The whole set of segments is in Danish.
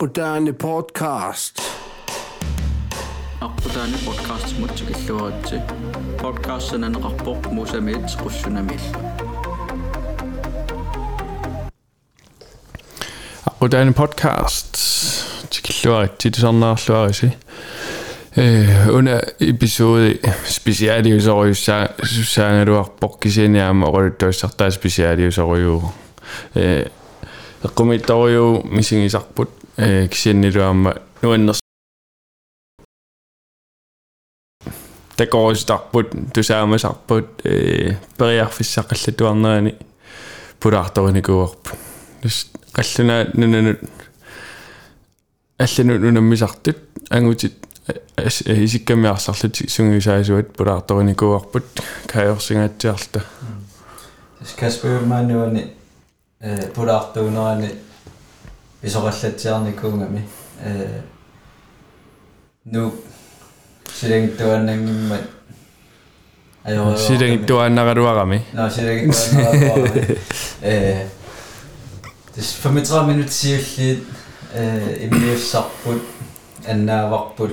Aqudani podcast. аққутаани подкаст мутсикиллуаратси подкастсананеқарпоқ мусамиит қуссунамилла Aqudani podcast tikilluarit titisarnaarluarisi э уна эпизоди специалиусориусса сусааналуарпоқ кисиниаама орулуттуассартаа специалиусориу э эққумитториу мисигисарпут э кисианнилуаама нуаннер такористарпут тусаамасарпут э периарфиссақаллатуарнерани пулаарториникуарпут тус қаллуна нунанут аллану нунаммисартут ангутит исиккамиарсарлут сунгисаасуат пулаарториникуарпут каайорсигаатсиарта Siis Kasper Manuani pulaartuunerani visoqallatiarnikuungami nu silingtuannangimmat ajorua силангиттуааннагалуарами no silingtuannaqarami э This 35 minut siulliit э иммиуссарпут аннааварпут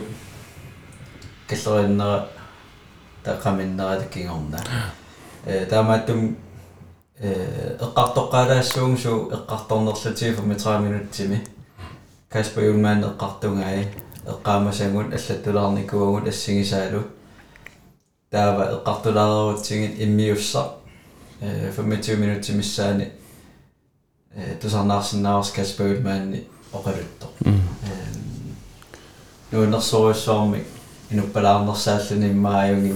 каллериннера тақаминнератаккингорна э таамааттум э эққартоққалаассуун суу эққарторнерлутии 35 минуттими Каспер Юлман эққартунгаи эққаамасангут аллаттулаарникуагут ассигисаалу таава эққартулаарерутсигит иммиуссар э 25 минуттимиссаани э тусарнаарсинаарс Каспер Юлманни оқалуттор нуунерсоруссуарми инуппалаарнерсааллуни иммааюнги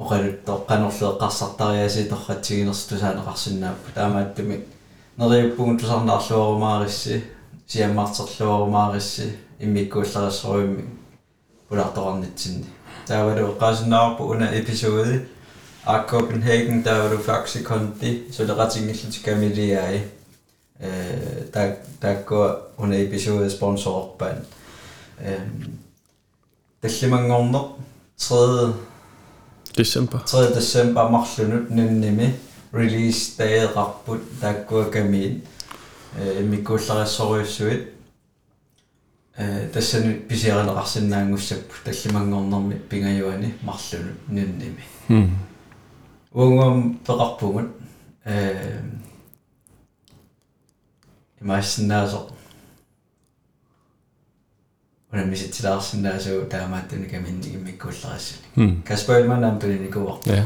нерсааллуни оқалуттоо канорлеэққарсартариаси торратсигинерс тусаанеқарсинааппу таамааттуми нериуппугун тусарнаарлуарумааrissi сиаммартерлуарумааrissi иммиккууллериссоруимми пулаарторарнитсинни таавалу эққаасинаарпу уна эпизоди а Copenhagen таавалу факси конти солератингиллути камилиаи э так такко уна эпизоди спонсорпаан эм таллимангорнер 3 десембер 3 december марлунут нунними release daeqarput taakkuakamiin э миккууллариссориуссуит э тассани писиаринеқарсинаангуссаппу таллимангорнэрми пингаюани марлунут нунними м унгум пеқарпугут э имассинаасо unamitsitsilaarsinnaa suu taamaattan kamin imikkuullariss Kasper Elman amtulini kuva ja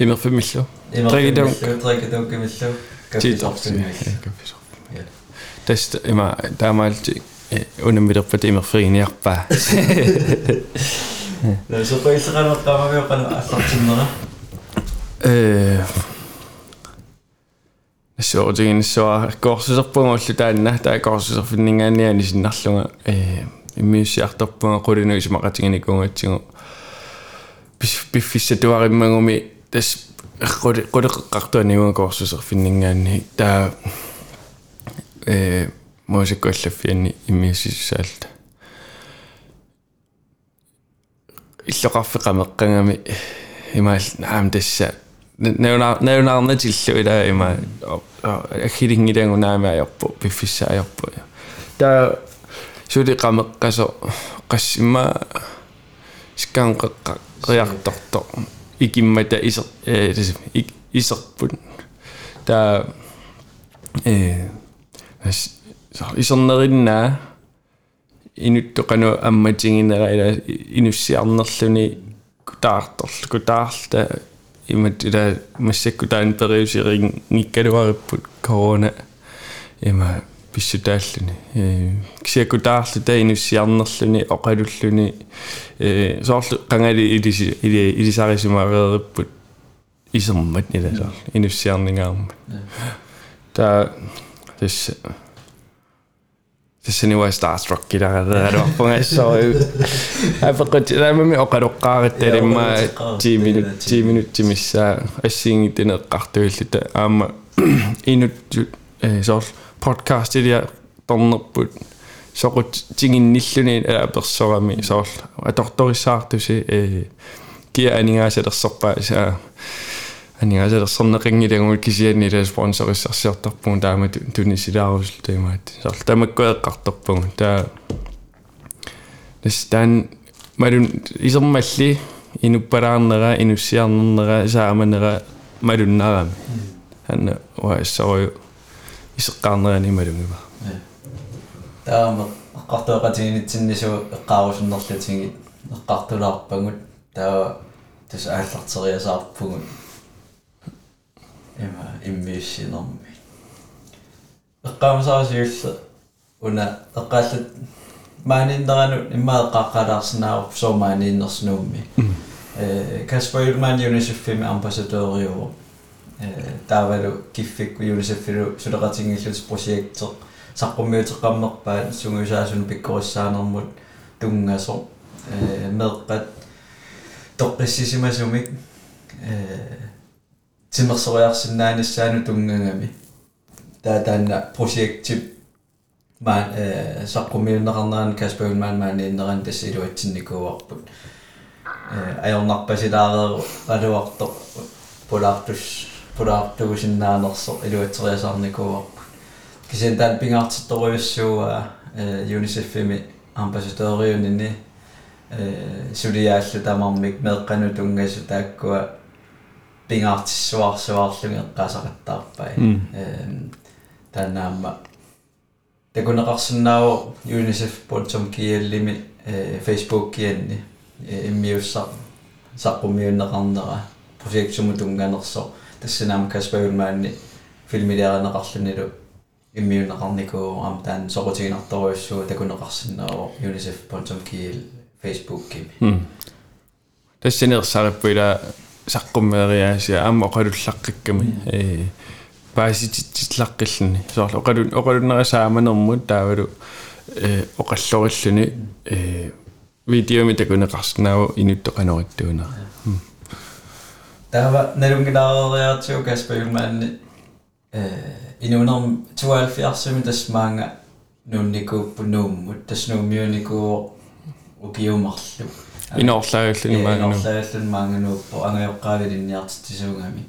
imerfimillu imerfimillu trikitun kimillu kappisortimillu tästä ima taamaalti unammilerpat imerfriiniarpa No så på Instagram og der var vi jo på allertimerne. Øh så det er en så går så på mig der er der går så for ingen anden end sin nærlunge. иммиусси артарпунга кулинуис мақатигиникуунгатсигу пис пиффисса туариммагуми тас эрқули кулеққартуа нигунга коорсусер финнингаанни таа э моосиккуаллаффианни иммиуссисаалта иллоқарфи қамеққангами имаал наам тасса. Неуна неунаарна тиллу илаа има ахилингилангунаами аярпу пиффиссаажарпу таа сулиқамеққасо qassima скаанқеққа риарторто икиммата исер э исерпут таа э исернериннаа инуттоқану амматингинера ила инуссиарнерлүни кутаарторл кутаарлта имат ила массаккутаан периусирин никкалуариппут корона има писсутааллуни э кисиаккутаарлу та инуссиарнерлүни оқалуллуни э соорлу қангали илиси или илисарисумаверериппут исермат нила соор инуссиарнингаарма та тас Tässä niitä Starstruck kidaraa arvapungassa on. Aivan tämä me okarokkaarit teille mä tiiminut tiiminut missä asin tänne kahtoilta podcastilla tornerput soqut tinginnilluni apersorami soorl atortorissaartusi ee kia aningaasalersarpa saa анигаасалерсэрнеқингилагумут кисианнила спонсорissarsiartarпугу таама тунисилаарусл таимаат сарл тамаккуэққарторпугу таа тастан малун исермалли инуппалаарнера инуссиарнернера сааманера малуннарами анна уассарую исеққарнерани малунгива таама эққартуақатигинитсиннису эққаарусуннерлутиги эққартулаарпагут таа тус ааллартериасаарпугут има иммииссинерми эққаамасаарасиулла уна эққааллат мааниннерану иммаэққаққалаарсинаару соомаанииннерснуумми э Каспар Юлман юнисеффими амбассадориуо э таавалу киффик юнисеффилу сулеқатингиллут проектер саққуммиутеққаммерпаат сунгусаасун пиккориссаанермут тунгасо э меққат тоққиссисимасумик э тимерсориарсинааниссаану тунгангами таа таанна проектип маан э саққуммиуннеқарнеран каспагунмаан мааниннеран тассилуатсинникууарпут э аёрнарпасилаарееру алуарто полаартус полаартугусиннаанерсо илуатсериасаарникууарпут кисен таан пингаартитторуйуссууа э юнисеффими амбассадориунини э сулиааллу тамармик меэккану тунгасу тааккуа пингаартиссуарсуарлуги эққасақаттаарпай э танаама такунеқарсинааву unicef.kiallimi э facebook кианни иммиуссар саққумиуннеқарнера проектсуму тунганерсо тассинаама каспагулмаанни филмилиаранеқарлунилу иммиунеқарникуу ам таан соқутигинарторуйуссуу такунеқарсинааву unicef.kill facebook кими тассинерсариппуила саққуммериаасиа аама оқалуллаққикками э паасититиллаққиллни соорлу оқалун оқалуннерасааманермут таавалу э оқаллориллуни э видеоми такунеқарсинааву инуттоқанориттуунера Tähän nerunginaariartiukaspayulmaanni inunarm 72 tasmaanga nunnikuuppunuummut tasnuummiuniku ukiumarlu inorlaagallunumaa inorlaagallunumaanganuuppo angajoqqaavillinniartitisuungami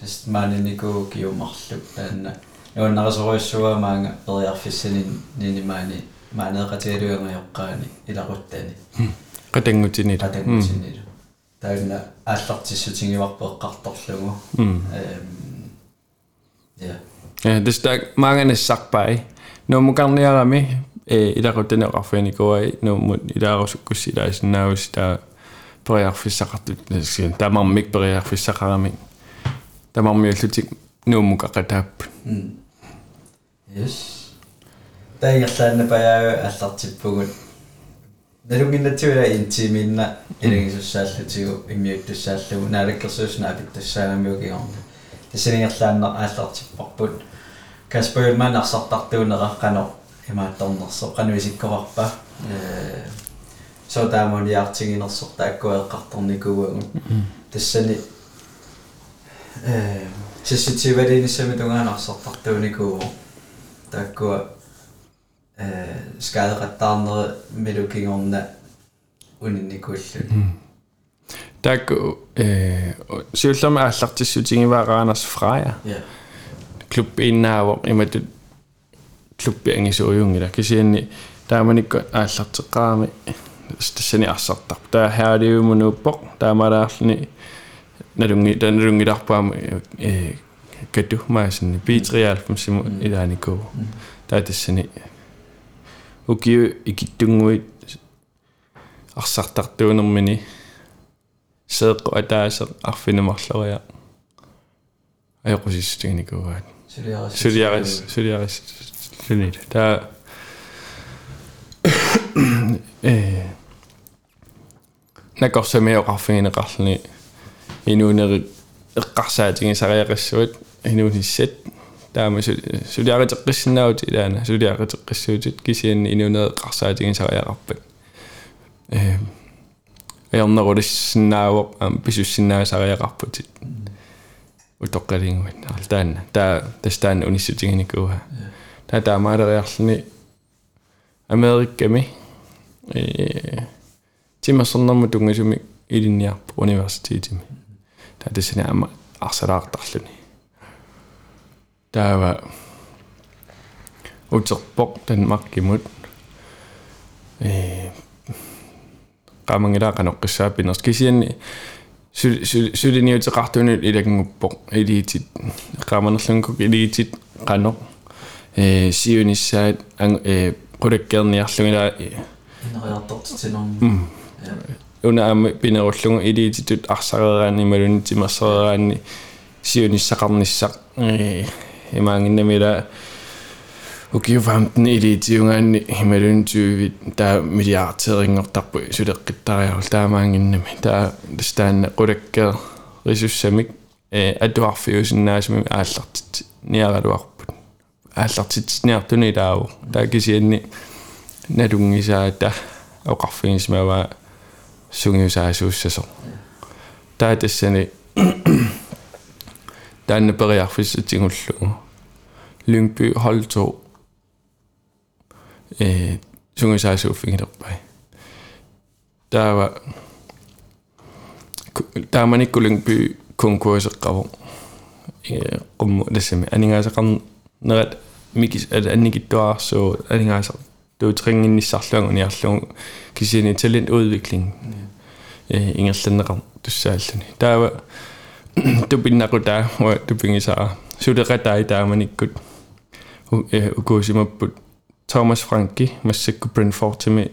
tasmaaniniku ukiumarlu taanna nuannaqasoriussuamaanga periarfissinin ninimaani maaneeqatigaluangajoqqaani ilaquttaani qatangutinilu qatangutinilu маанеэқатигалуангайоққаани иларуттани qatangutini qatangutsinnilu таанна ааллартиссутингиварпо эққарторлугу эм я э дэстак маанганассарпай номукарниарами э илақутанеқарфиникуай нууммут илаарусуккуссилаасиннаавис таа периарфиссақартут син тамармик периарфиссақарами тамармиуллутик нууммукақатааппут yes таингерлаанна паяа аллартиппугут налугиннатсуила интиминна илагисуссааллутигу иммиуттуссааллугу наалаккерсуусна апиттассааламиугиорна тассанингерлаанна ааллартиппарпут каспаулман арсартартуунера қано имаатторнерсо қануисиккорарпа э со таамониартигинерсор тааккуэққарторникуугу тассани э сисситивалиниссами тунгаанарсартартууникуу тааккуа э скаадеқаттаарнери милукингорна унинникууллу так э сиуллама ааллартиссутингиваараанерс фрая я клуб иннаавоо иматут клубби ангисуйунгила кисианни тааманикку ааллартеққарами тассани арсартар таа хаалиумунууппоқ таамалаарлни налунги таналунгиларпаама э кату маасинни питриалфм симу илааникуу таа тассани укиу икиттунгуит арсартартуунэрмини сеэкку атаасеқ арфинумарлериа аёқусиссутигникуугаат сулиарис сулиарис сулиарис сулиит таа э накорсамиоқарфигинеқарлни инуунери эққарсаатиги сариақассуат инуунissat таама сулиаритеққиссиннаут илаана сулиаритеққиссуутит кисианни инуунери эққарсаатиги сариақарпат э аернерулиссиннаавоқ аам писуссиннаа сариақарпутит утоққалингуит артаанна таа тастаан униссутигиникууа таа таамаалериарлни америкками э тимасорнэрму тунгасуми илинниарпу университетими таа тассани ама арсалаартарлуни таава утерпоқ танмаркимут э qamangilaqanoq qissaappinerс кисианни сулиниутеқартуни илагнгуппоқ илиитит qamanerlungkuk илиитит qanoq э сиунissaat э qulakkeerniарлугила инериартортитинорм унаами пинеруллунг илиититут арсарераани малунитимассарераани сиуниссақарниссақ э siunissaqarnissaq э имаангиннамила укиуфаамтни илиитиунгаанни хималунтуувит таа милиартерингортарпу сулеққиттариарул таамаангиннами таа стаанна қулаккеэ рисуссамик э атуарфиусиннаасми ааллартит ниаралуарпут ааллартит ниартуни тааву таа кисианни налунгисаата оқарфигисмава сунгиусаасууссасо таа тассани таанна периарфиссатингуллугу Lyngby hold 2 øh, sungisaasuuffingilerpai taava taamanikku Lyngby konkurseqqavu qummu tassami aningaasaqarnerat mikis annikittuarsuu aningaasaq tuutringinnissarluangu niarlugu kisiani talentudvikling ingerlanneqar tussaalluni taava tupinnaqutaa wa tupingisaa suleqatai taamanikkut put Thomas Franki massakku Brentfordtimi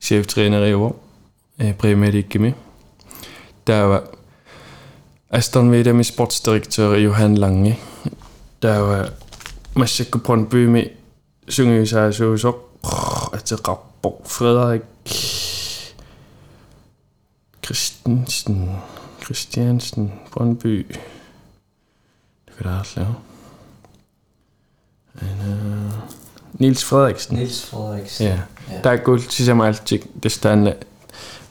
cheftræner øh, Premier League taava Aston Villa Villamis sportsdirektør Johan Lange. Taava massakku Brøndbymi sungiusaasuusoq ateqarpoq Frederik Christensen? Christiansen Brøndby. Det kan der også lave. Niels Frederiksen. Niels Frederiksen. Ja, der er guld til sig altid det stande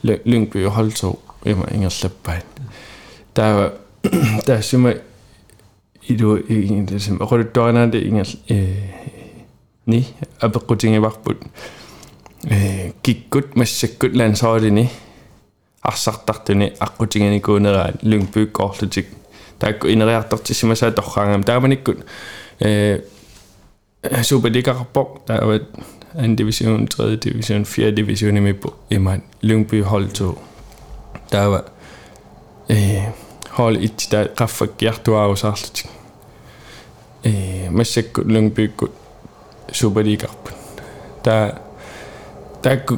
Lyngby og Holto Emma Inger Sleppein. Der var der er simpelthen i du i det som og det døgn det Inger øh ni. Ab kutinge bakput øh gik godt med sig godt landshold ni арсартартуни аққутингани куунераа Lyngby горлутик таакку инериартарти симасаа торраангам тааманиккут э Superliga-rapport, der er en division, 3. division, 4. division i med på i man Lyngby hold 2. Der var øh, hold 1, der raffa gjertu af os alt. Øh, men så Lyngby Superliga. Der der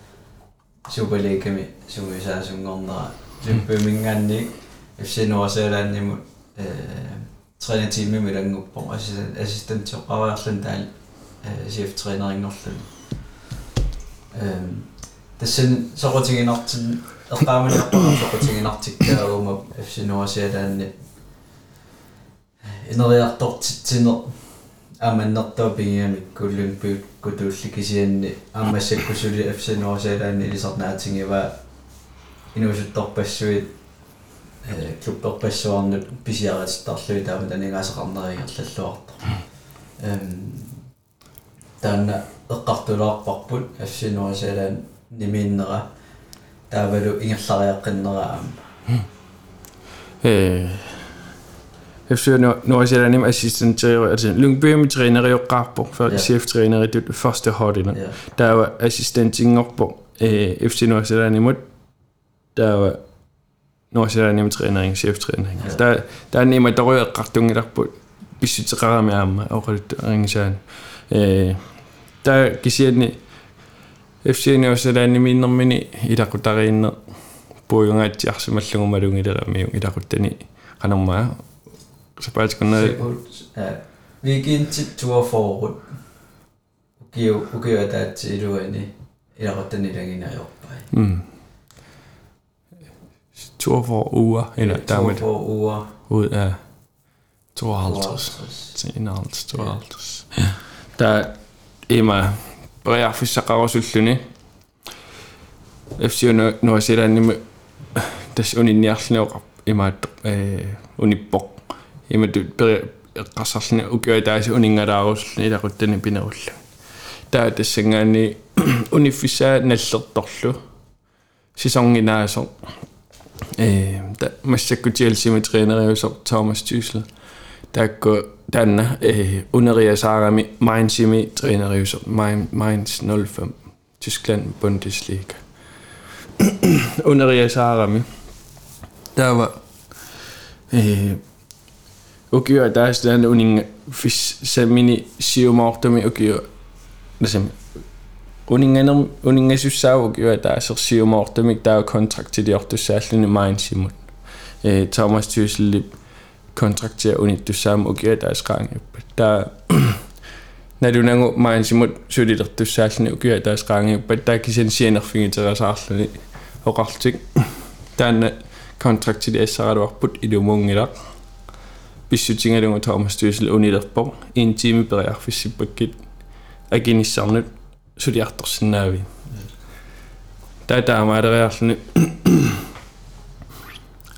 Superliga 주무사중검나 줌베밍간니 FC 노아세란니 에 trænerteam med den gruppe og assistent til Ravarsen øh, der cheftræner i Nordsjælland. Øhm, det sen så går til en artikel, der bare med så går til en om FC Nordsjælland. En af de artikler til noget аманнэртуапингиами куллун пиут кутуулликисианни аммассаккусули афсанерусаалаани илисарнаатингива инуусутторпассуит э клупперпассуарнут писиаратиттарлуи таама танигаасеқарнериерлаллуартор эм таана эққартулаарпарпут афсинерусаалаан нимииннера таавалу ингерлариаққиннера аама. Э efter Nordsjælland assistent træner, altså Lyngby med træner i Okarpo, for Ja. cheftræner i det første hold. Ja. Der var assistent i øh, FC Nordsjælland imod, der var Nordsjælland imod træner, en cheftræner. Ja. Der, der er nemlig, der rører ret unge der på, vi med ham, og ret ringe sig. Der kan sige, FC Nordsjælland i mindre, men i der kunne der rinde, puuyunga atiarsimallugumalungilera ilaquttani qanarmaa sapaatikunna Weekend tour forward ukiu ukiu ataatsi iluani ilaqattanilanginajorpai mm tur for uger eller tour dermed for uger ud af 52 51 52 та има бриарфиссақарусуллуни FC Нуасилааннима тас унинниарлунеоқар имаат э униппоқ имату пери эққарсарлуни укиуа тааси унингалаарусуллуни илақуттани пинеруллу таа тассангаани униффисаа наллерторлу сисонгинаасо э та массаккутиалсими тренериусо Томас Тюслер таакку танна э унериасаарами майнсими тренериусо Mainz 05 Tyskland Bundesliga унериасаарами таава э укиуа таастаан унинга фис самини сиумаортами укиуа насам унинганер унингасуссаава укиуа таасерсиумаортамик таава контрактилиортуссааллуни майнсимут э Thomas Thyselip kontraktera unittусsaama укиуа таасqaangippa таа налунангу майнсимут сулилертуссааллуни укиуа таасqaangippa таа кисен сиенерфигитерасаарлуни оқартик таана контрактили Beschützinger der Unterhauptstößel und nicht auf Bong, in Jimmy Bereich für sie Paket, agen i samlet, så de atter sin navi. Der er der mig, der er sådan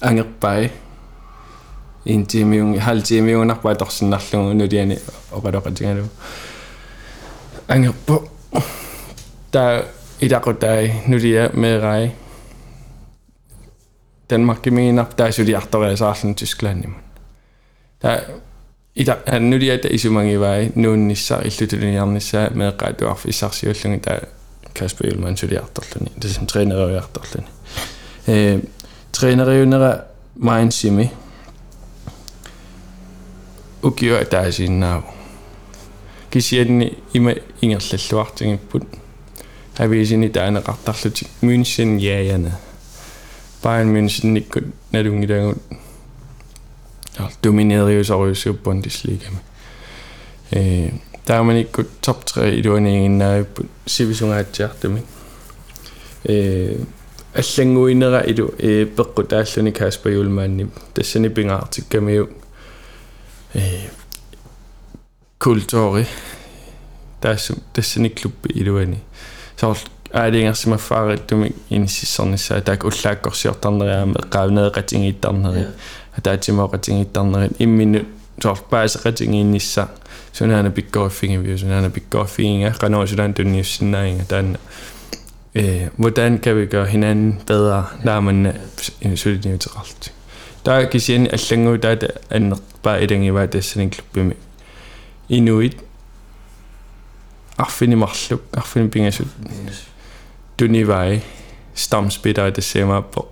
anger bag, en time yung, halv time yung nakbaitok sin naklung, nu diyan og hvad der kan du. Anger på, der i dag og dag, nu de er med rej. Danmark gemener, der er så de atter, der er sådan Tyskland. Jamen. Tää, ita annulliata isumangivaai nuunnissar illutuluniarnissaa meeqqaatuarf issarsiullugi taa Kasper Ylman suliartorluni tasam treeneriuiartorluni ee treeneriunera mainsimi ukio taasiinnaavu kisianni ima ingerlalluartingipput aviisini taaneqartarlutik München jaajana Bayern München nikkut nalungilaangut nalungilagut ja dominereriusoriusiu Bundesliga э тааманиккут топ 3 илуаниингиннаавиппут сивисунгаатсиартами э аллангуинера илу э пеққу тааллуни Каспер Юлмаанни тассани пингаартиккамиу э культури тасс тассани клубби илуани соор аалингерсимаффаариттуми иниссиссорнissaа таак уллааккорсиортарнериаама эққаавнеэқатингииттарнери атаатимооқатингииттарнери иммину соор паасеқатингииннисса сунаана пиккорфингивиу сунаана пиккорфинга qanoosulaan tunniussinainga taanna eh hvordan kan vi gøre hinanden bedre når man solidaritet der kan sige at længe der er en bare et engang var det sådan en klub med inuit arfini marluk arfini pingasut tunivai stamspidder det ser mig på assartuaannarnikut tassani klubbi Ja, det ser mig. Men man bare så bare så lidt for raffen, så du sagde. så var så tit Nej, der er mange der. Ja, der gør der sin nabo. Det sender på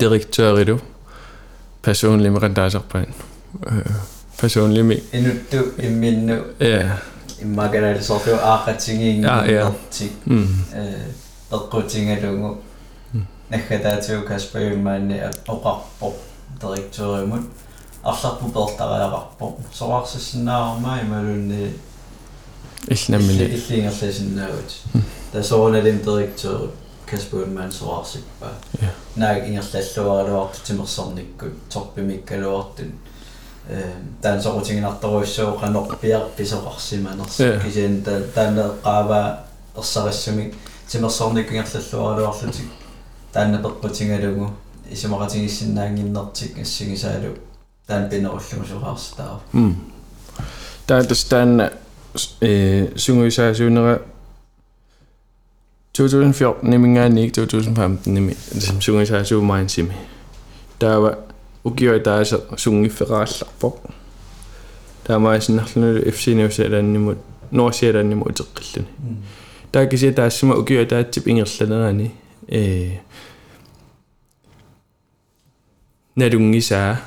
var så der ingen der. Nemlig sådan der nam qava direktør i du. Personlig med der så på en personlig med. Inuttu imminnu Ja. immaganalisorlu aaqatingiingiartik Mm. э эққутингалугу наггатаатиу каспаюлмаанни оқарпо директоримут арларпу пертариақарпо соарсиссинаарма ималунни Иллнаммини. иллингерласиннаавут тасоорналим директор Kasperman sorarsippa naagingerlalluaruart timersornikkut torpimikkaluartun таан сокутингинарторуиссуу канорпиар писоқарсиманерс кисиан таана qaava ерсариссуми тимерсорниккингерллуаралуарлутик таана пеққутингалугу исимақатигиссиннаангиннэртик ассигисаалу таан пинеруллугу суқарстаа м таатас таана э сунгуисаасуунера 2014 imingaani 2015 imi sungisaasuumaansimi taava ukioritaasa sungifferaallarpoq таамаасиннарлунул FC New-Zealandнимут Нор-Zealandниму утеққиллуни таакиси таассама укиоритаатсип ингерланерани э налунгисаа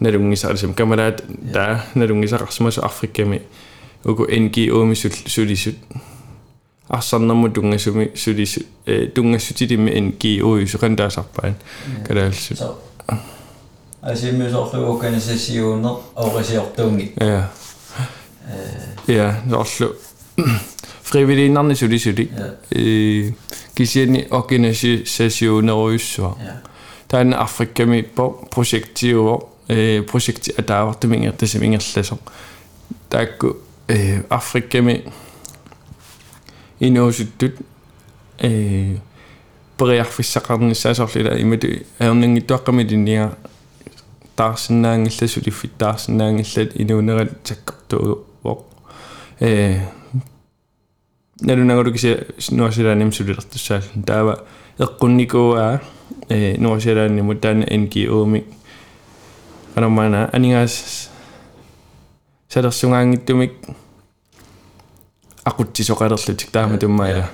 налунгисаа алсам камалаат таа налунгисақарсимасу африкками уку NGO-ми сулисут арсарнэрму тунгасуми сулису э тунгассутилимми NGO юсуқан таасарпаан калаалсут Så асиммисорлу органисасиунер аорисиортуунги ja э ja сорлу фривилинарни сулисули ja э кисиани органисасиунеруйуссуа ja таана африкками по проектиуво э проекти атаавартумингертасим ингерласо таакку э африкками инуусуттут э периарфиссақарниссаасорлила имату аернингиттуаққами линниа таарсинаангилласу лиффит таарсинаангиллат инуунерат таккартуу э налунагулукиси нуасилааним сулилертуссаал таава эққунникуаа э нуасилааниму таана NGO ми канамана анигаас салерсунгаангиттумик aquttisoqalerlutik taama tummaila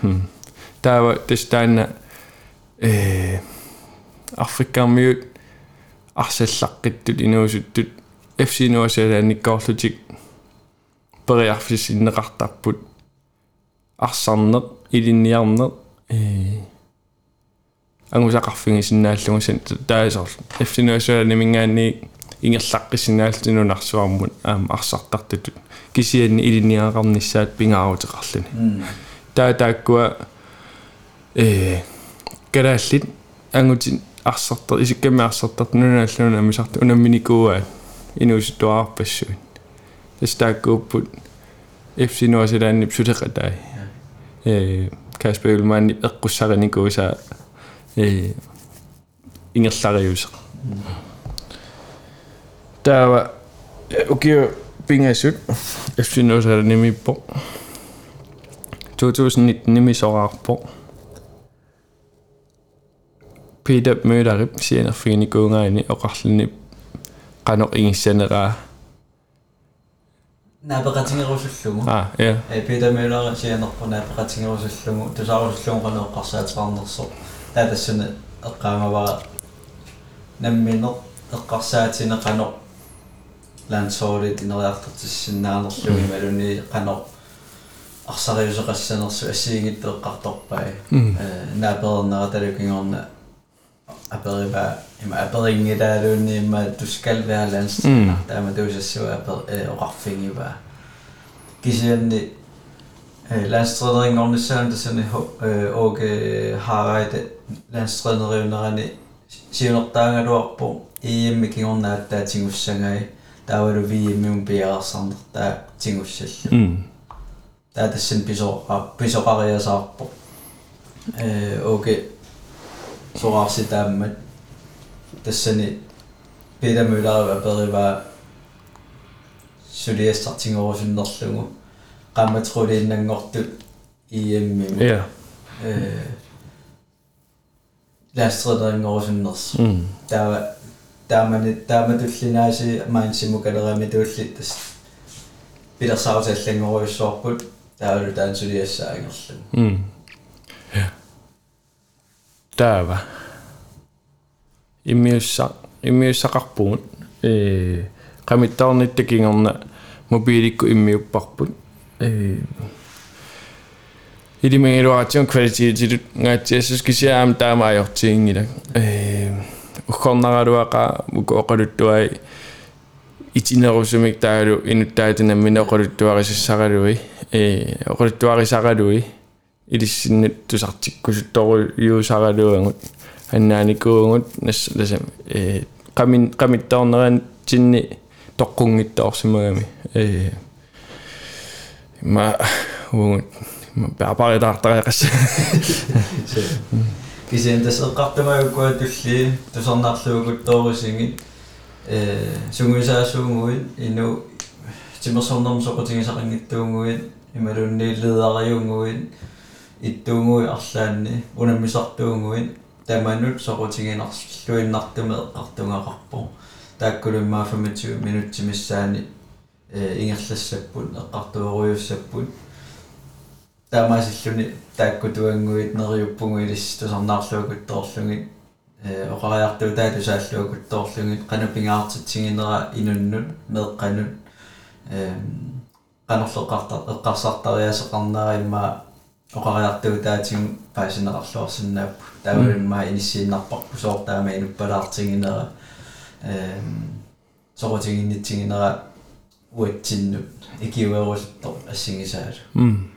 taava tastaana э африккармиут арсаллаққиттут инуусуттут FC нуасилааниккоорлутик периарфисиннеқартарпут арсарнеқ илинниарнеқ э ангусақарфигисиннааллугусан таасоор FC нуасилаанимингаанни ингерлаққиссинаалтинунарсуармут аама арсартартутут кисианни илинниақарнissaат пингаарутеқарлуни mm таа тааккуа э карааллит ангутин арсартар исикками арсартарт нунааллуна амисарту унамминикуа инуусуттуаарпассуин тастааккууппут FC нуасилааннип сулеқатай э каспер улмаанни эққуссариникууса э ингерлариусеқ der ogeo pinga sut efsinnosaranimi po 2019 nimi soraarpo pidap myylarip sienerfiini kuungaani oqarlini qanoq ingissaneraa naapaqatingerusullugu ah ja. E pidap myylara sienerpo naapaqatingerusullugu tusaarusullugu qanoq qarsaateqarnerso taatassuna eqqaamavara namminneq eqqarsaatine qanoq лансоолит инериартертиссиннаанерлуги малуни қанеқ арсариусеқассанерсу ассиингиттеэққарторпай э наапеернера талукингорна апериба има аперингилаалуунни имма тускал вера ланстræner таама туусассуа апер э оқарфингива кисианни э ланстræneringornissaан тассани э оге харайде ланстræneriunерани сиунертаангалуарпо иимми кигорнааттаа тигуссагай таавалу вииммиум пиарсарнертаа тигуссаллу mm таа тассан писоqa писоqariasаарпо э оге сораарситааммат тассани Peter Møller аперива сулиассартингорусуннерлугу qammatrulииннангортут иэмми ja э лаастридерингорусуннерс mm таава таамани тааматуллинааси маансиму калерами туулли тас пилерсауталлангоруйуссуарпут таалу таансулиассаагерлу mm ja taava иммиусса иммиуссақарпугут э qamittaornittakingerna mobiilikku immiupparput э илимагилуаратиун квалитиитилут гаатсиассус кисиаам таамаajortiingila э уккорнаралуаqa уку оқалуттуай итинерусумик таалу инуттаатинаммина оқалуттуарисассаралуи э оқалуттуарисаралуи илиссиннут тусартиккусуттору юусаралуангут аннааникуунгут нас ласам э qamин qamittaorneran tinni toqqungittaorsimagami э ма угут папаритаартариақас кисиан тас эққартамагуккуа тулли тусарнаарлуугуттоорусинги э сунгуисаасуунгуин ину тимерсорнерм соқутингисақангиттуунгуин ималунни ледариунгуин иттуунгуи арлаанни унаммисартуунгуин таманут соқутингинарлуиннартуме эққартунгақарпо тааккулуммаа 25 минуттимиссаани э ингерлассаппут эққартуоруйуссаппут таамаасиллуни тааккутуангуит нериуппунгуилис тусарнаарлуугуттоорлуги э оқариартуутаатусааллуакуттоорлугит канупингаартитсигинера инуннут меэққанут эм канорлеқартар эққарсартариасеқарнера имма оқариартуутаатигу паасинеқарлуарсинааппу таавалимма иниссииннарпарпу соортаама инуппалаартигинера эм сорутигиннитсигинера уатсиннут икиуэрултор ассигисаалу м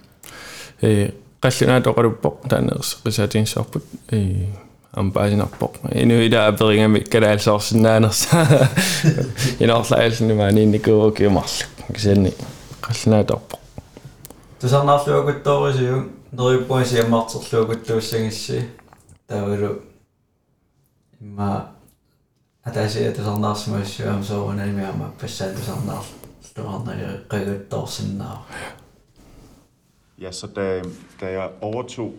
э qallunaat oqaluppoq taaners qisatiinsorput э ампаасинарпоq ину ила аперингами калаалсоорсинааnersa иноорлаалсинумаани инникуугиумарлу кисаанни qallunaatoorpoq тусарнаарлуакуттоорисиу нериппуасиаммаартерлуакуттууссагисси таавалу имма атаасиа тусарнаарсимассуам соорунамиама пассаан тусарнаар луарнери қагуттоорсиннаа Ja, så da, da jeg overtog,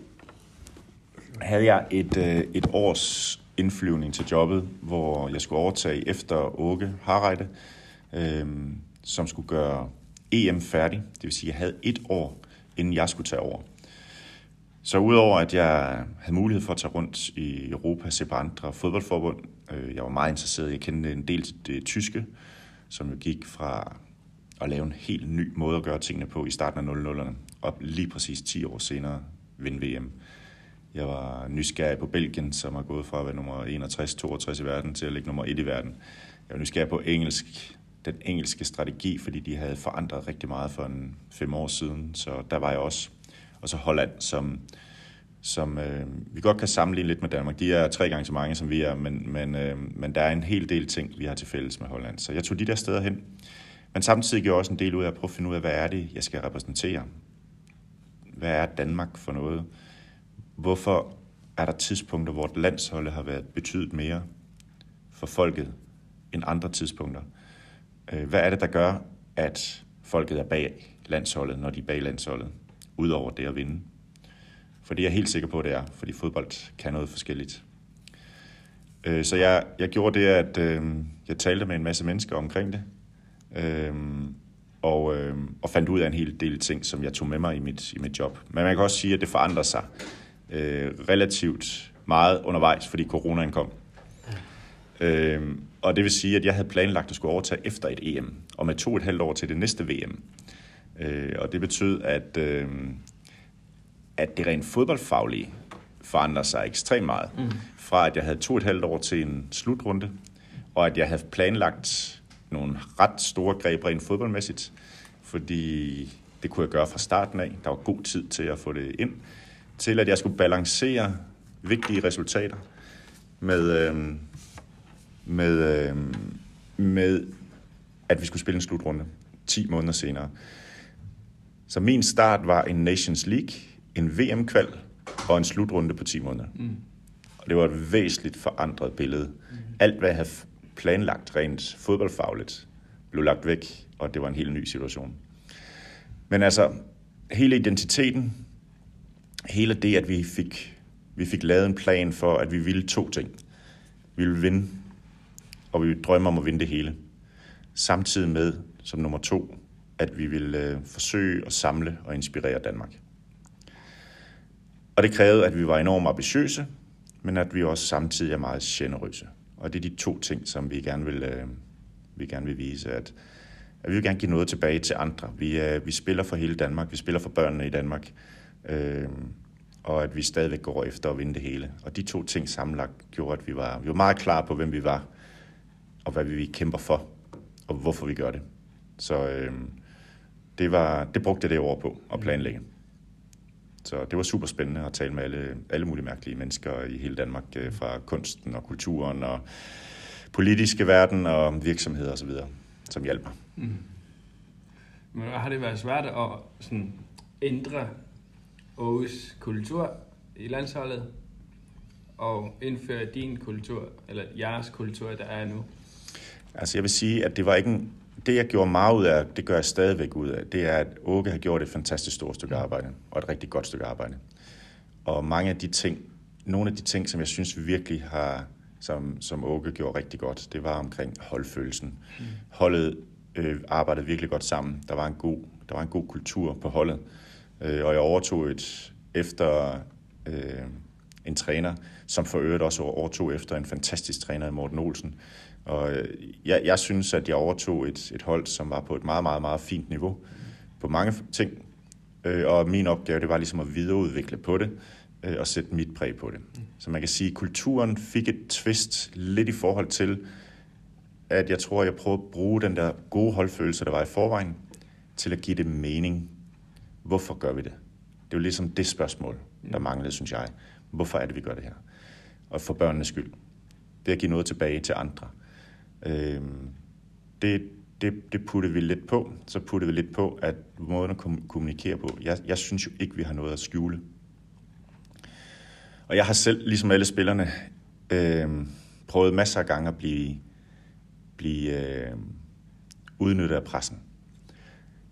havde jeg et, øh, et års indflyvning til jobbet, hvor jeg skulle overtage efter Åke Harreide, øh, som skulle gøre EM færdig. Det vil sige, at jeg havde et år, inden jeg skulle tage over. Så udover at jeg havde mulighed for at tage rundt i Europa, se på andre fodboldforbund, øh, jeg var meget interesseret, jeg kendte en del til det tyske, som jo gik fra at lave en helt ny måde at gøre tingene på i starten af 00'erne, og lige præcis 10 år senere vinde VM. Jeg var nysgerrig på Belgien, som har gået fra at være nummer 61-62 i verden til at ligge nummer 1 i verden. Jeg var nysgerrig på engelsk, den engelske strategi, fordi de havde forandret rigtig meget for en fem år siden, så der var jeg også. Og så Holland, som, som øh, vi godt kan sammenligne lidt med Danmark. De er tre gange så mange, som vi er, men, men, øh, men der er en hel del ting, vi har til fælles med Holland. Så jeg tog de der steder hen. Men samtidig gjorde jeg også en del ud af at prøve at finde ud af, hvad er det, jeg skal repræsentere? Hvad er Danmark for noget? Hvorfor er der tidspunkter, hvor landsholdet har været betydet mere for folket end andre tidspunkter? Øh, hvad er det, der gør, at folket er bag landsholdet, når de er bag landsholdet, udover det at vinde? For det er jeg helt sikker på, at det er, fordi fodbold kan noget forskelligt. Øh, så jeg, jeg gjorde det, at øh, jeg talte med en masse mennesker omkring det, og, og fandt ud af en hel del ting, som jeg tog med mig i mit, i mit job. Men man kan også sige, at det forandrer sig relativt meget undervejs, fordi coronaen kom. og det vil sige, at jeg havde planlagt at skulle overtage efter et EM, og med to et halvt år til det næste VM. og det betød, at, at det rent fodboldfaglige forandrer sig ekstremt meget. Mm. Fra at jeg havde to et halvt år til en slutrunde, og at jeg havde planlagt nogle ret store greb rent fodboldmæssigt, fordi det kunne jeg gøre fra starten af. Der var god tid til at få det ind, til at jeg skulle balancere vigtige resultater med, øh, med, øh, med, at vi skulle spille en slutrunde 10 måneder senere. Så min start var en Nations League, en VM-kval og en slutrunde på 10 måneder. Mm. Og det var et væsentligt forandret billede. Mm. Alt, hvad jeg havde planlagt rent fodboldfagligt, blev lagt væk, og det var en helt ny situation. Men altså, hele identiteten, hele det, at vi fik, vi fik lavet en plan for, at vi ville to ting. Vi ville vinde, og vi ville drømme om at vinde det hele. Samtidig med, som nummer to, at vi ville øh, forsøge at samle og inspirere Danmark. Og det krævede, at vi var enormt ambitiøse, men at vi også samtidig er meget generøse. Og det er de to ting, som vi gerne vil, øh, vi gerne vil vise, at, at vi vil gerne give noget tilbage til andre. Vi, øh, vi spiller for hele Danmark, vi spiller for børnene i Danmark, øh, og at vi stadigvæk går efter at vinde det hele. Og de to ting sammenlagt gjorde, at vi var, vi var meget klar på, hvem vi var, og hvad vi kæmper for, og hvorfor vi gør det. Så øh, det, var, det brugte jeg det år på at planlægge. Så det var super spændende at tale med alle, alle mulige mærkelige mennesker i hele Danmark, øh, fra kunsten og kulturen og politiske verden og virksomheder osv., som hjælper. Mm. Men har det været svært at sådan, ændre Aarhus kultur i landsholdet og indføre din kultur, eller jeres kultur, der er nu? Altså jeg vil sige, at det var ikke en, det, jeg gjorde meget ud af, det gør jeg stadigvæk ud af, det er, at Åke har gjort et fantastisk stort stykke arbejde, og et rigtig godt stykke arbejde. Og mange af de ting, nogle af de ting, som jeg synes vi virkelig har, som, som Åke gjorde rigtig godt, det var omkring holdfølelsen. Mm. Holdet øh, arbejdede virkelig godt sammen. Der var en god, der var en god kultur på holdet. Øh, og jeg overtog et, efter, øh, en træner, som for øvrigt også overtog efter en fantastisk træner i Morten Olsen. Og øh, jeg, jeg synes, at jeg overtog et, et hold, som var på et meget, meget, meget fint niveau på mange ting. Øh, og min opgave, det var ligesom at videreudvikle på det øh, og sætte mit præg på det. Så man kan sige, at kulturen fik et twist lidt i forhold til, at jeg tror, jeg prøvede at bruge den der gode holdfølelse, der var i forvejen, til at give det mening. Hvorfor gør vi det? Det er jo ligesom det spørgsmål, der manglede, synes jeg. Hvorfor er det, vi gør det her? Og for børnenes skyld. Det at give noget tilbage til andre. Øhm, det, det, det puttede vi lidt på. Så puttede vi lidt på, at måden at kommunikere på. Jeg, jeg synes jo ikke, vi har noget at skjule. Og jeg har selv, ligesom alle spillerne, øh, prøvet masser af gange at blive, blive øh, udnyttet af pressen.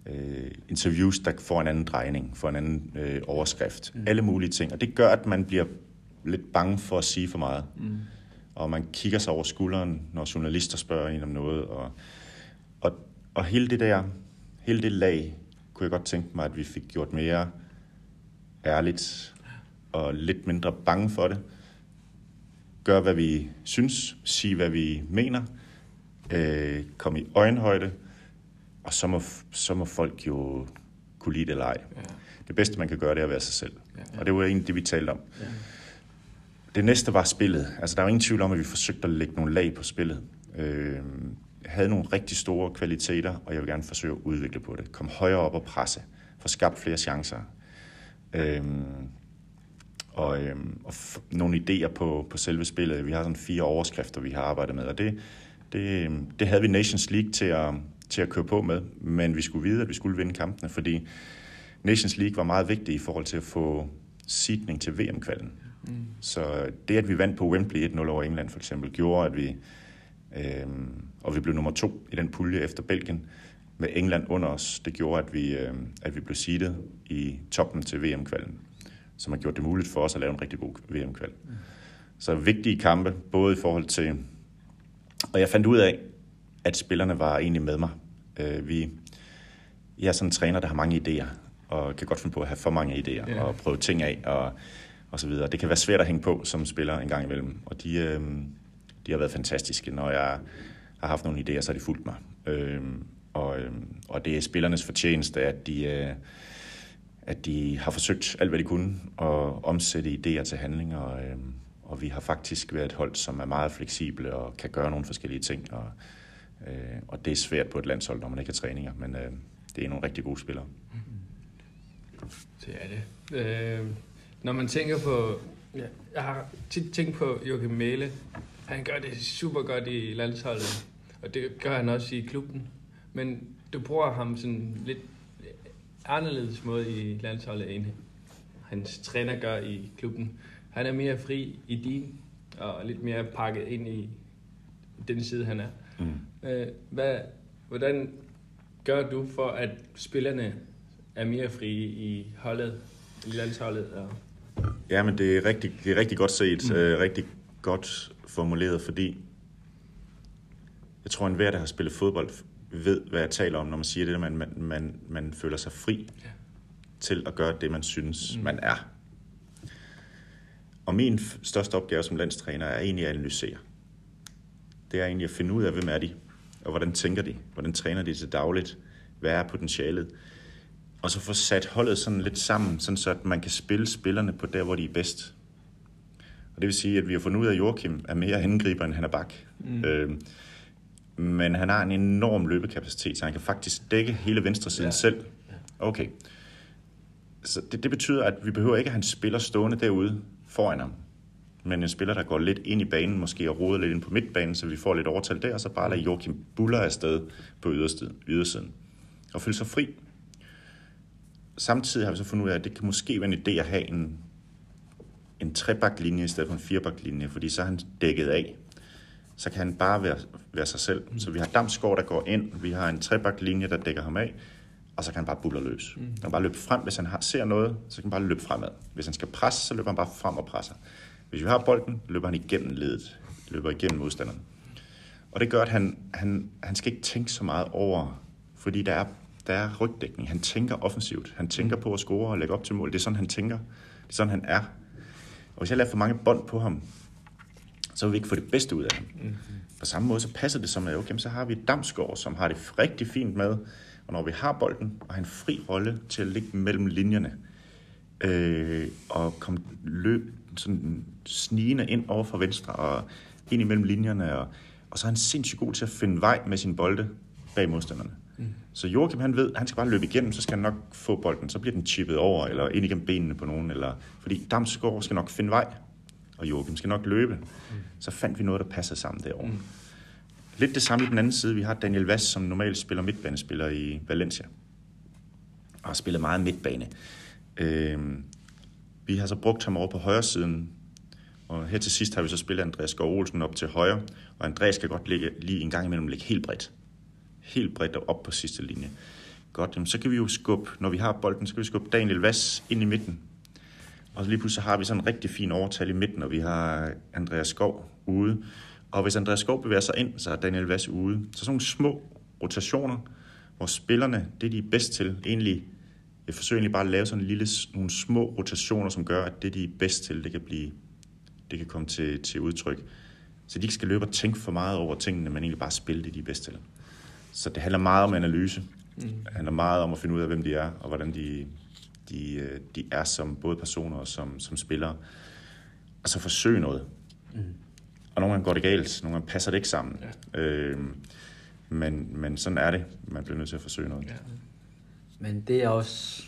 Øh, interviews, der får en anden drejning, får en anden øh, overskrift. Mm. Alle mulige ting. Og det gør, at man bliver lidt bange for at sige for meget. Mm. Og man kigger sig over skulderen, når journalister spørger en om noget. Og, og, og hele det der, hele det lag, kunne jeg godt tænke mig, at vi fik gjort mere ærligt og lidt mindre bange for det. Gør, hvad vi synes, sige, hvad vi mener, øh, komme i øjenhøjde, og så må, så må folk jo kunne lide det eller ej. Ja. Det bedste, man kan gøre, det er at være sig selv. Ja, ja. Og det var egentlig det, vi talte om. Ja. Det næste var spillet. Altså, der er ingen tvivl om, at vi forsøgte at lægge nogle lag på spillet. Øh, havde nogle rigtig store kvaliteter, og jeg vil gerne forsøge at udvikle på det. Kom højere op og presse. Få skabt flere chancer. Øh, og, øh, og f- nogle idéer på, på selve spillet. Vi har sådan fire overskrifter, vi har arbejdet med, og det, det, øhm, det havde vi Nations League til at, til at køre på med, men vi skulle vide, at vi skulle vinde kampene, fordi Nations League var meget vigtig i forhold til at få sidning til VM-kvalden. Mm. Så det, at vi vandt på Wembley 1-0 over England for eksempel, gjorde, at vi, øhm, og vi blev nummer to i den pulje efter Belgien, med England under os, det gjorde, at vi, øhm, at vi blev seedet i toppen til VM-kvalden som har gjort det muligt for os at lave en rigtig god VM-kval. Mm. Så vigtige kampe, både i forhold til... Og jeg fandt ud af, at spillerne var egentlig med mig. Øh, vi, jeg er sådan en træner, der har mange idéer, og kan godt finde på at have for mange idéer, yeah. og prøve ting af, og, og så videre. Det kan være svært at hænge på som spiller en gang imellem, og de, øh, de har været fantastiske. Når jeg har haft nogle idéer, så har de fulgt mig. Øh, og, øh, og det er spillernes fortjeneste, at de... Øh, at de har forsøgt alt, hvad de kunne, at omsætte idéer til handlinger, og, øh, og vi har faktisk været et hold, som er meget fleksible og kan gøre nogle forskellige ting, og, øh, og det er svært på et landshold, når man ikke har træninger, men øh, det er nogle rigtig gode spillere. Det er det. Øh, når man tænker på, ja, jeg har tit tænkt på Joachim Mæle, han gør det super godt i landsholdet, og det gør han også i klubben, men du bruger ham sådan lidt anderledes måde i landsholdet, end hans træner gør i klubben. Han er mere fri i din, og lidt mere pakket ind i den side, han er. Mm. Øh, hvad, hvordan gør du for, at spillerne er mere frie i holdet, i landsholdet? Og... Ja, men det er rigtig, det er rigtig godt set, mm. øh, rigtig godt formuleret, fordi jeg tror, at enhver, der har spillet fodbold, ved, hvad jeg taler om, når man siger det, at man, man, man, man føler sig fri ja. til at gøre det, man synes, mm. man er. Og min største opgave som landstræner er egentlig at analysere. Det er egentlig at finde ud af, hvem er de, og hvordan tænker de, hvordan træner de til dagligt, hvad er potentialet, og så få sat holdet sådan lidt sammen, sådan så at man kan spille spillerne på der, hvor de er bedst. Og det vil sige, at vi har fundet ud af, at Joachim er mere angriber, end han er bak. Mm. Øh, men han har en enorm løbekapacitet, så han kan faktisk dække hele venstre siden ja. selv. Okay. Så det, det betyder, at vi behøver ikke at han spiller stående derude foran ham. Men en spiller, der går lidt ind i banen, måske og roder lidt ind på midtbanen, så vi får lidt overtal der, og så bare lader Joachim Buller afsted på ydersiden. Og føle sig fri. Samtidig har vi så fundet ud af, at det kan måske være en idé at have en, en trebaklinje i stedet for en firebaklinje, fordi så er han dækket af så kan han bare være, være sig selv. Mm. Så vi har Damsgaard, der går ind, vi har en trebaklinje, der dækker ham af, og så kan han bare buller løs. Mm. Han kan bare løbe frem, hvis han har, ser noget, så kan han bare løbe fremad. Hvis han skal presse, så løber han bare frem og presser. Hvis vi har bolden, løber han igennem ledet, løber igennem modstanderen. Og det gør, at han, han, han skal ikke tænke så meget over, fordi der er, der er rygdækning. Han tænker offensivt. Han tænker på at score og lægge op til mål. Det er sådan, han tænker. Det er sådan, han er. Og hvis jeg lader for mange bånd på ham, så vil vi ikke få det bedste ud af ham. Mm-hmm. På samme måde så passer det som, at okay, så har vi Damsgaard, som har det rigtig fint med, og når vi har bolden, og har en fri rolle til at ligge mellem linjerne, øh, og komme løb sådan snigende ind over fra venstre, og ind imellem linjerne, og, og så er han sindssygt god til at finde vej med sine bolde bag modstanderne. Mm. Så Joachim, han ved, han skal bare løbe igennem, så skal han nok få bolden, så bliver den chippet over, eller ind igennem benene på nogen, eller, fordi Damsgaard skal nok finde vej, og Joachim skal nok løbe. Mm. Så fandt vi noget, der passer sammen derovre. Mm. Lidt det samme i den anden side. Vi har Daniel Vass, som normalt spiller midtbanespiller i Valencia. Og har spillet meget midtbane. Øh, vi har så brugt ham over på højre siden. Og her til sidst har vi så spillet Andreas Gård Olsen op til højre. Og Andreas kan godt ligge, lige en gang imellem ligge helt bredt. Helt bredt op på sidste linje. Godt, jamen, så kan vi jo skubbe, når vi har bolden, så kan vi skubbe Daniel Vass ind i midten. Og lige pludselig har vi sådan en rigtig fin overtal i midten, og vi har Andreas Skov ude. Og hvis Andreas Skov bevæger sig ind, så er Daniel Vass ude. Så sådan nogle små rotationer, hvor spillerne, det de er bedst til, egentlig, jeg forsøger egentlig bare at lave sådan en lille, nogle små rotationer, som gør, at det de er bedst til, det kan blive, det kan komme til, til udtryk. Så de ikke skal løbe og tænke for meget over tingene, men egentlig bare spille det, de er bedst til. Så det handler meget om analyse. Mm. Det handler meget om at finde ud af, hvem de er, og hvordan de, de, de er som både personer og som, som spillere. Og så forsøge noget. Mm. Og nogle gange går det galt, nogle gange passer det ikke sammen. Ja. Øh, men, men sådan er det. Man bliver nødt til at forsøge noget. Ja. Men det er også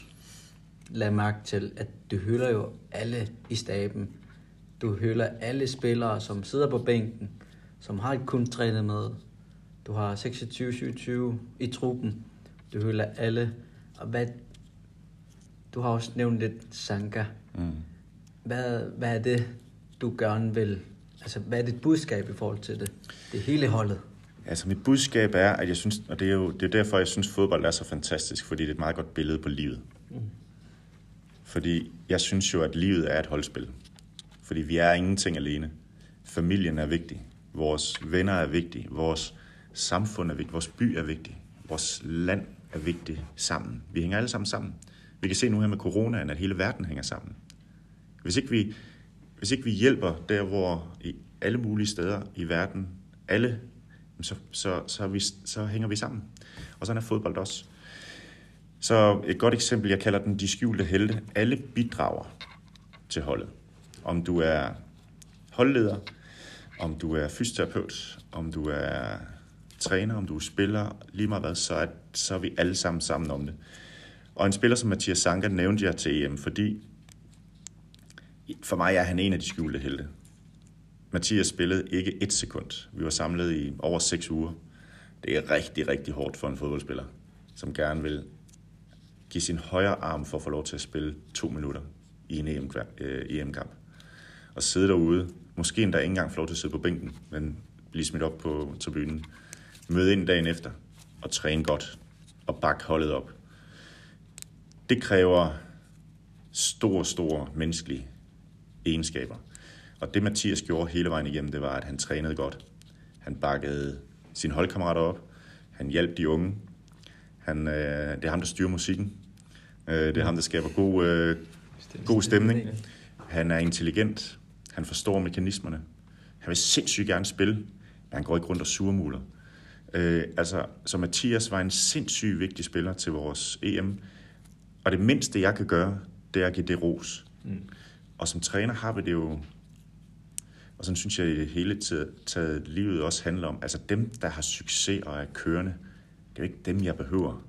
lad mærke til, at du hylder jo alle i staben. Du hylder alle spillere, som sidder på bænken, som har ikke kun trænet med. Du har 26-27 i truppen. Du hylder alle. Og hvad, du har også nævnt lidt Sanka. Mm. Hvad, hvad er det, du gerne vil Altså, hvad er dit budskab i forhold til det? Det hele holdet. Altså, mit budskab er, at jeg synes, og det er jo det er derfor, jeg synes, fodbold er så fantastisk, fordi det er et meget godt billede på livet. Mm. Fordi jeg synes jo, at livet er et holdspil. Fordi vi er ingenting alene. Familien er vigtig. Vores venner er vigtige. Vores samfund er vigtigt. Vores by er vigtig. Vores land er vigtigt sammen. Vi hænger alle sammen sammen. Vi kan se nu her med coronaen, at hele verden hænger sammen. Hvis ikke vi hvis ikke vi hjælper der, hvor i alle mulige steder i verden, alle, så, så, så, vi, så hænger vi sammen. Og sådan er fodbold også. Så et godt eksempel, jeg kalder den de skjulte helte. Alle bidrager til holdet. Om du er holdleder, om du er fysioterapeut, om du er træner, om du er spiller, lige meget hvad, så er, så er vi alle sammen sammen om det. Og en spiller som Mathias Sanka nævnte jeg til EM, fordi for mig er han en af de skjulte helte. Mathias spillede ikke et sekund. Vi var samlet i over seks uger. Det er rigtig, rigtig hårdt for en fodboldspiller, som gerne vil give sin højre arm for at få lov til at spille to minutter i en øh, EM-kamp. Og sidde derude, måske endda ikke engang få lov til at sidde på bænken, men blive smidt op på tribunen. Møde ind dagen efter og træne godt og bakke holdet op. Det kræver store, store menneskelige egenskaber. Og det Mathias gjorde hele vejen igennem, det var, at han trænede godt. Han bakkede sine holdkammerater op. Han hjalp de unge. Han, øh, det er ham, der styrer musikken. Øh, det er ham, der skaber god, øh, god stemning. Han er intelligent. Han forstår mekanismerne. Han vil sindssygt gerne spille, men han går ikke rundt og surmuler. Øh, altså, så Mathias var en sindssygt vigtig spiller til vores EM. Og det mindste, jeg kan gøre, det er at give det ros. Mm. Og som træner har vi det jo, og sådan synes jeg i det hele taget livet også handler om, altså dem, der har succes og er kørende, det er jo ikke dem, jeg behøver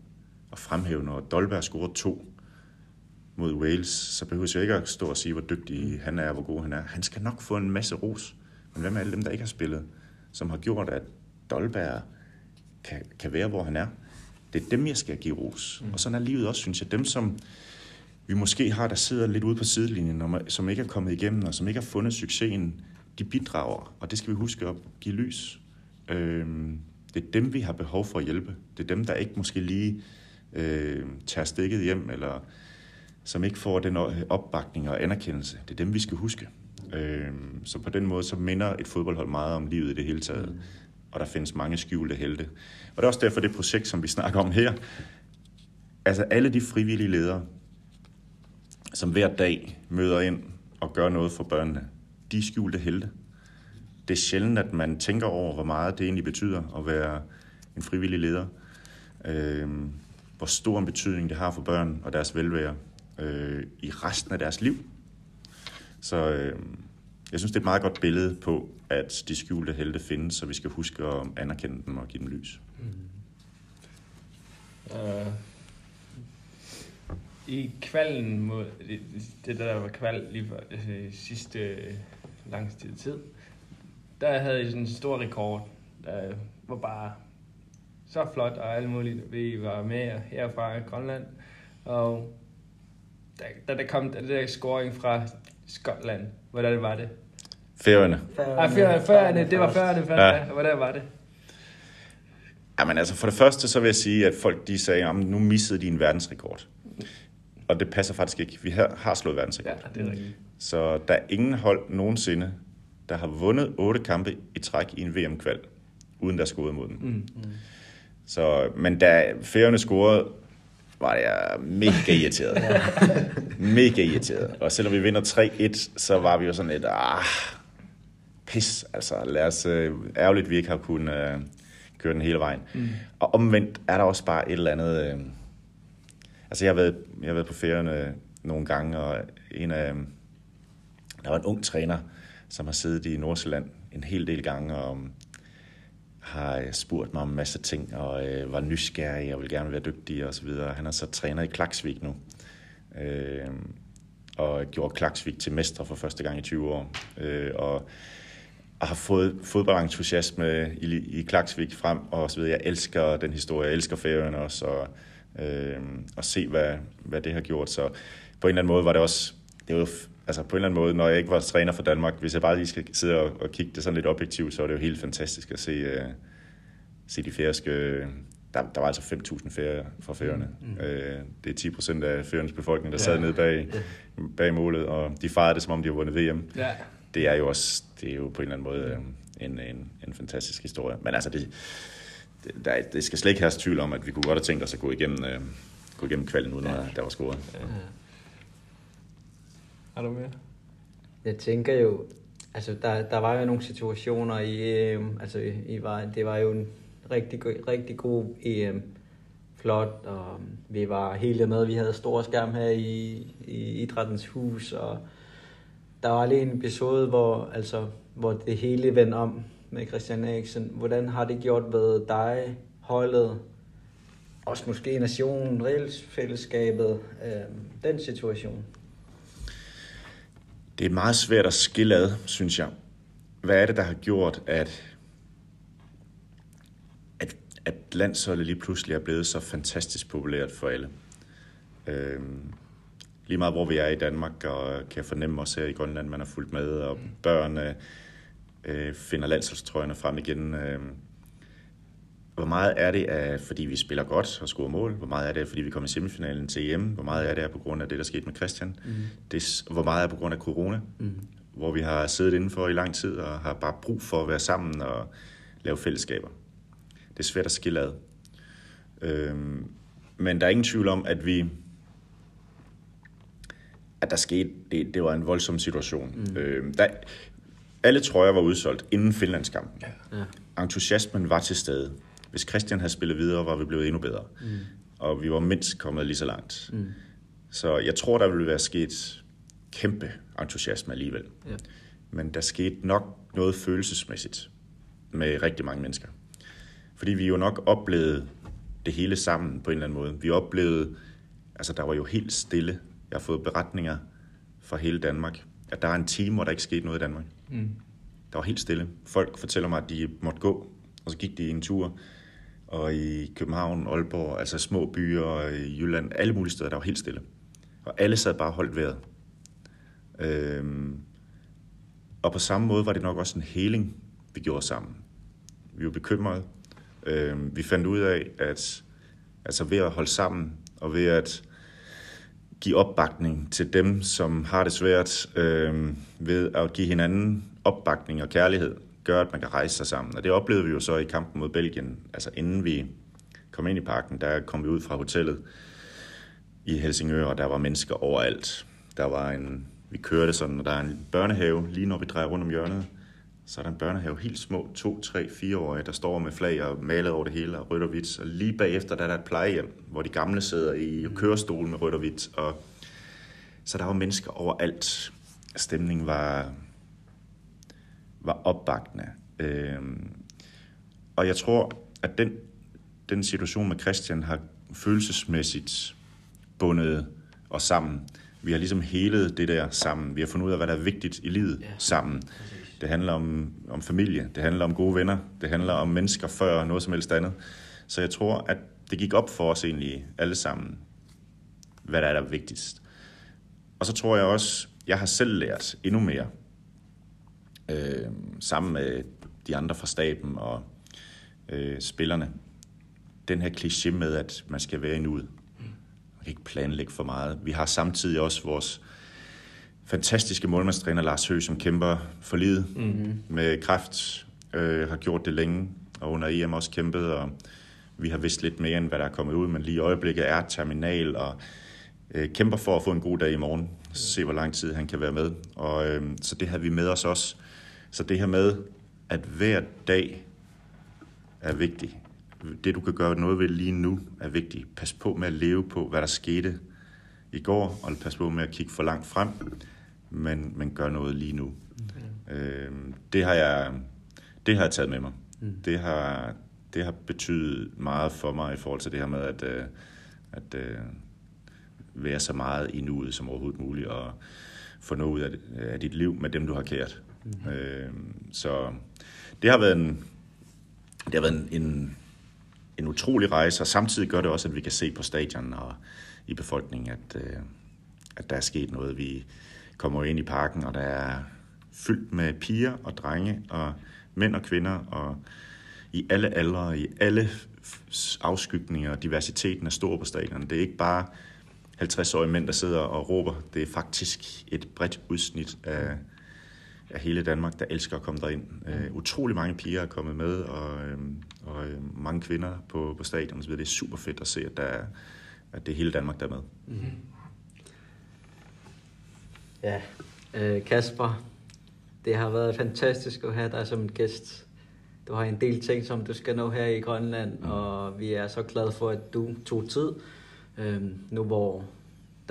at fremhæve. Når Dolberg scorer to mod Wales, så behøver jeg ikke at stå og sige, hvor dygtig han er, og hvor god han er. Han skal nok få en masse ros. Men hvad med alle dem, der ikke har spillet, som har gjort, at Dolberg kan, kan være, hvor han er? Det er dem, jeg skal give ros. Mm. Og sådan er livet også, synes jeg. Dem, som vi måske har, der sidder lidt ude på sidelinjen, og som ikke er kommet igennem, og som ikke har fundet succesen, de bidrager, og det skal vi huske at give lys. Øhm, det er dem, vi har behov for at hjælpe. Det er dem, der ikke måske lige øh, tager stikket hjem, eller som ikke får den opbakning og anerkendelse. Det er dem, vi skal huske. Øhm, så på den måde, så minder et fodboldhold meget om livet i det hele taget. Og der findes mange skjulte helte. Og det er også derfor, det projekt, som vi snakker om her, altså alle de frivillige ledere, som hver dag møder ind og gør noget for børnene, de er skjulte helte. Det er sjældent, at man tænker over, hvor meget det egentlig betyder at være en frivillig leder. Øh, hvor stor en betydning det har for børn og deres velvære øh, i resten af deres liv. Så øh, jeg synes, det er et meget godt billede på, at de skjulte helte findes, så vi skal huske at anerkende dem og give dem lys. Uh, I kvalden mod det, det der var kval lige for øh, sidste øh, lang tid der havde I sådan en stor rekord, der var bare så flot og alt muligt. Vi var med her fra Grønland, og da, da der kom den der scoring fra Skotland, hvordan var det? Færøerne. Ej, før, før, det var det første, ja. hvordan var det? Jamen altså, for det første så vil jeg sige, at folk de sagde, at nu missede de en verdensrekord. Og det passer faktisk ikke. Vi har, har slået Ja, verdensrekord. det er rigtigt. Så der er ingen hold nogensinde, der har vundet otte kampe i træk i en VM-kval, uden der scorede mod dem. Mm. Så, men da Færøerne scorede, var jeg mega irriteret. mega irriteret. Og selvom vi vinder 3-1, så var vi jo sådan lidt, ah, pis, altså lad os, øh, ærgerligt, vi ikke har kunnet øh, køre den hele vejen. Mm. Og omvendt er der også bare et eller andet, øh, altså jeg har været, jeg har været på færgerne nogle gange, og en af, der var en ung træner, som har siddet i Nordsjælland en hel del gange, og har spurgt mig om en masse ting, og øh, var nysgerrig og vil gerne være dygtig og så videre. Han er så træner i Klaksvik nu, øh, og gjorde Klaksvik til mestre for første gang i 20 år, øh, og, og har fået fodboldentusiasme i, i Klaksvik frem, og så videre. Jeg elsker den historie, jeg elsker Færøerne også, og, øh, og se, hvad, hvad det har gjort. Så på en eller anden måde var det også, det var altså på en eller anden måde, når jeg ikke var træner for Danmark, hvis jeg bare lige skal sidde og, og kigge det sådan lidt objektivt, så var det jo helt fantastisk at se, uh, se de færøske, der, der var altså 5.000 færøer fra færøerne. Mm. Uh, det er 10 procent af færøernes befolkning, der sad nede bag, bag målet, og de fejrede det, som om de har vundet VM. Ja. Det er jo også, det er jo på en eller anden måde øh, en, en, en fantastisk historie. Men altså, det, det, der, er- det skal slet ikke have tvivl om, at vi kunne godt have tænkt os at gå igennem, øh, gå igennem kvalden, uden at der var scoret. Har du mere? Jeg tænker jo, altså der, der var jo nogle situationer i EM, altså I var, det var jo en rigtig, rigtig god EM. Flot, og vi var helt med, vi havde stor skærm her i, i Idrættens Hus, og der var lige en episode, hvor, altså, hvor det hele vendte om med Christian Eriksen. Hvordan har det gjort ved dig, holdet, også måske nationen, regelsfællesskabet, øh, den situation? Det er meget svært at skille ad, synes jeg. Hvad er det, der har gjort, at, at, at landsholdet lige pludselig er blevet så fantastisk populært for alle? Øhm, lige meget hvor vi er i Danmark, og kan fornemme os her i Grønland, man har fulgt med, og børn øh, finder landsholdstrøjerne frem igen. Øh, hvor meget er det, af, fordi vi spiller godt og scorer mål? Hvor meget er det, fordi vi kommer i semifinalen til EM? Hvor meget er det på grund af det, der skete med Christian? Mm. Det, hvor meget er på grund af corona? Mm. Hvor vi har siddet indenfor i lang tid og har bare brug for at være sammen og lave fællesskaber. Det er svært at skille ad. Øhm, men der er ingen tvivl om, at vi at der skete, det, det var en voldsom situation. Mm. Øhm, der, alle trøjer var udsolgt inden Finlandskampen. Ja. Entusiasmen var til stede. Hvis Christian havde spillet videre, var vi blevet endnu bedre. Mm. Og vi var mindst kommet lige så langt. Mm. Så jeg tror, der ville være sket kæmpe entusiasme alligevel. Ja. Men der skete nok noget følelsesmæssigt med rigtig mange mennesker. Fordi vi jo nok oplevede det hele sammen på en eller anden måde. Vi oplevede, altså der var jo helt stille. Jeg har fået beretninger fra hele Danmark, at der er en time, hvor der ikke skete noget i Danmark. Mm. Der var helt stille. Folk fortæller mig, at de måtte gå, og så gik de en tur. Og i København, Aalborg, altså små byer, og i Jylland, alle mulige steder, der var helt stille. Og alle sad bare holdt vejret. Øhm, og på samme måde var det nok også en heling, vi gjorde sammen. Vi var bekymrede. Øhm, vi fandt ud af, at altså ved at holde sammen, og ved at give opbakning til dem, som har det svært, øh, ved at give hinanden opbakning og kærlighed, gør, at man kan rejse sig sammen. Og det oplevede vi jo så i kampen mod Belgien. Altså inden vi kom ind i parken, der kom vi ud fra hotellet i Helsingør, og der var mennesker overalt. Der var en vi kørte sådan, og der er en børnehave, lige når vi drejer rundt om hjørnet, så er der en børnehave helt små, to, tre, fire årige, der står med flag og malet over det hele, og rødt og hvidt. Og lige bagefter der er der et plejehjem, hvor de gamle sidder i kørestol med rødt og hvidt. Og så der var mennesker overalt. Stemningen var, var opbakende. Øhm, og jeg tror, at den, den situation med Christian har følelsesmæssigt bundet os sammen. Vi har ligesom helet det der sammen. Vi har fundet ud af, hvad der er vigtigt i livet ja. sammen. Det handler om, om familie, det handler om gode venner, det handler om mennesker før noget som helst andet. Så jeg tror, at det gik op for os egentlig alle sammen, hvad der er der vigtigst. Og så tror jeg også, jeg har selv lært endnu mere, øh, sammen med de andre fra staben og øh, spillerne. Den her kliché med, at man skal være i nuet. Man kan ikke planlægge for meget. Vi har samtidig også vores fantastiske målmandstræner Lars Høgh, som kæmper for livet mm-hmm. med kræft, øh, har gjort det længe, og under EM også kæmpet, og vi har vidst lidt mere, end hvad der er kommet ud, men lige i øjeblikket er terminal, og øh, kæmper for at få en god dag i morgen, se hvor lang tid han kan være med, og øh, så det har vi med os også. Så det her med, at hver dag er vigtig. Det, du kan gøre noget ved lige nu, er vigtigt. Pas på med at leve på, hvad der skete i går, og pas på med at kigge for langt frem, men, men gør noget lige nu. Okay. Øh, det, har jeg, det har jeg taget med mig. Mm. Det, har, det har betydet meget for mig i forhold til det her med at, øh, at øh, være så meget i nuet som overhovedet muligt, og få noget ud af, af dit liv med dem, du har kært. Mm. Øh, så det har været en, det har været en, en, en utrolig rejse, og samtidig gør det også, at vi kan se på stadion og i befolkningen, at, øh, at der er sket noget. Vi kommer ind i parken, og der er fyldt med piger og drenge og mænd og kvinder, og i alle aldre, i alle afskygninger, diversiteten er stor på stadion. Det er ikke bare 50-årige mænd, der sidder og råber. Det er faktisk et bredt udsnit af, af hele Danmark, der elsker at komme derind. Uh, utrolig mange piger er kommet med, og, uh, og uh, mange kvinder på, på stadion. Så det er super fedt at se, at, der er, at det er hele Danmark, der er med. Mm-hmm. Ja, uh, Kasper, det har været fantastisk at have dig som en gæst. Du har en del ting, som du skal nå her i Grønland, mm. og vi er så glade for, at du tog tid. Uh, nu hvor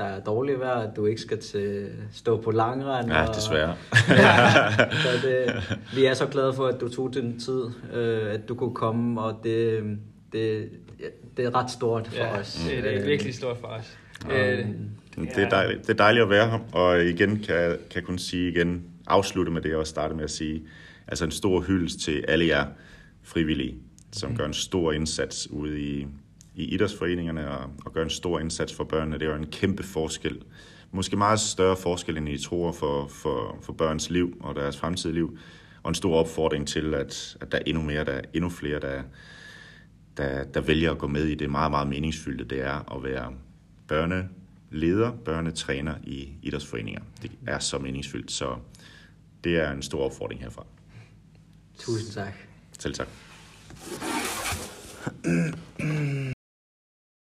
der er dårligt vejr, at du ikke skal til, stå på langrand. Ja, desværre. ja, så det, vi er så glade for, at du tog den tid, øh, at du kunne komme, og det, det, det er ret stort for ja, os. det er, det er virkelig stort for os. Um, øh, det, er dejligt, det er dejligt at være her, og igen kan jeg kan kun sige igen, afslutte med det, jeg også startede med at sige, altså en stor hyldest til alle jer frivillige, som mm. gør en stor indsats ude i, i idrætsforeningerne og, og gør en stor indsats for børnene. Det er jo en kæmpe forskel. Måske meget større forskel, end I tror for, for, for børns liv og deres fremtidige liv. Og en stor opfordring til, at, at der er endnu mere, der er endnu flere, der, der, der vælger at gå med i det meget, meget meningsfyldte, det er at være børneleder, børnetræner i idrætsforeninger. Det er så meningsfyldt, så det er en stor opfordring herfra. Tusind tak. Selv tak.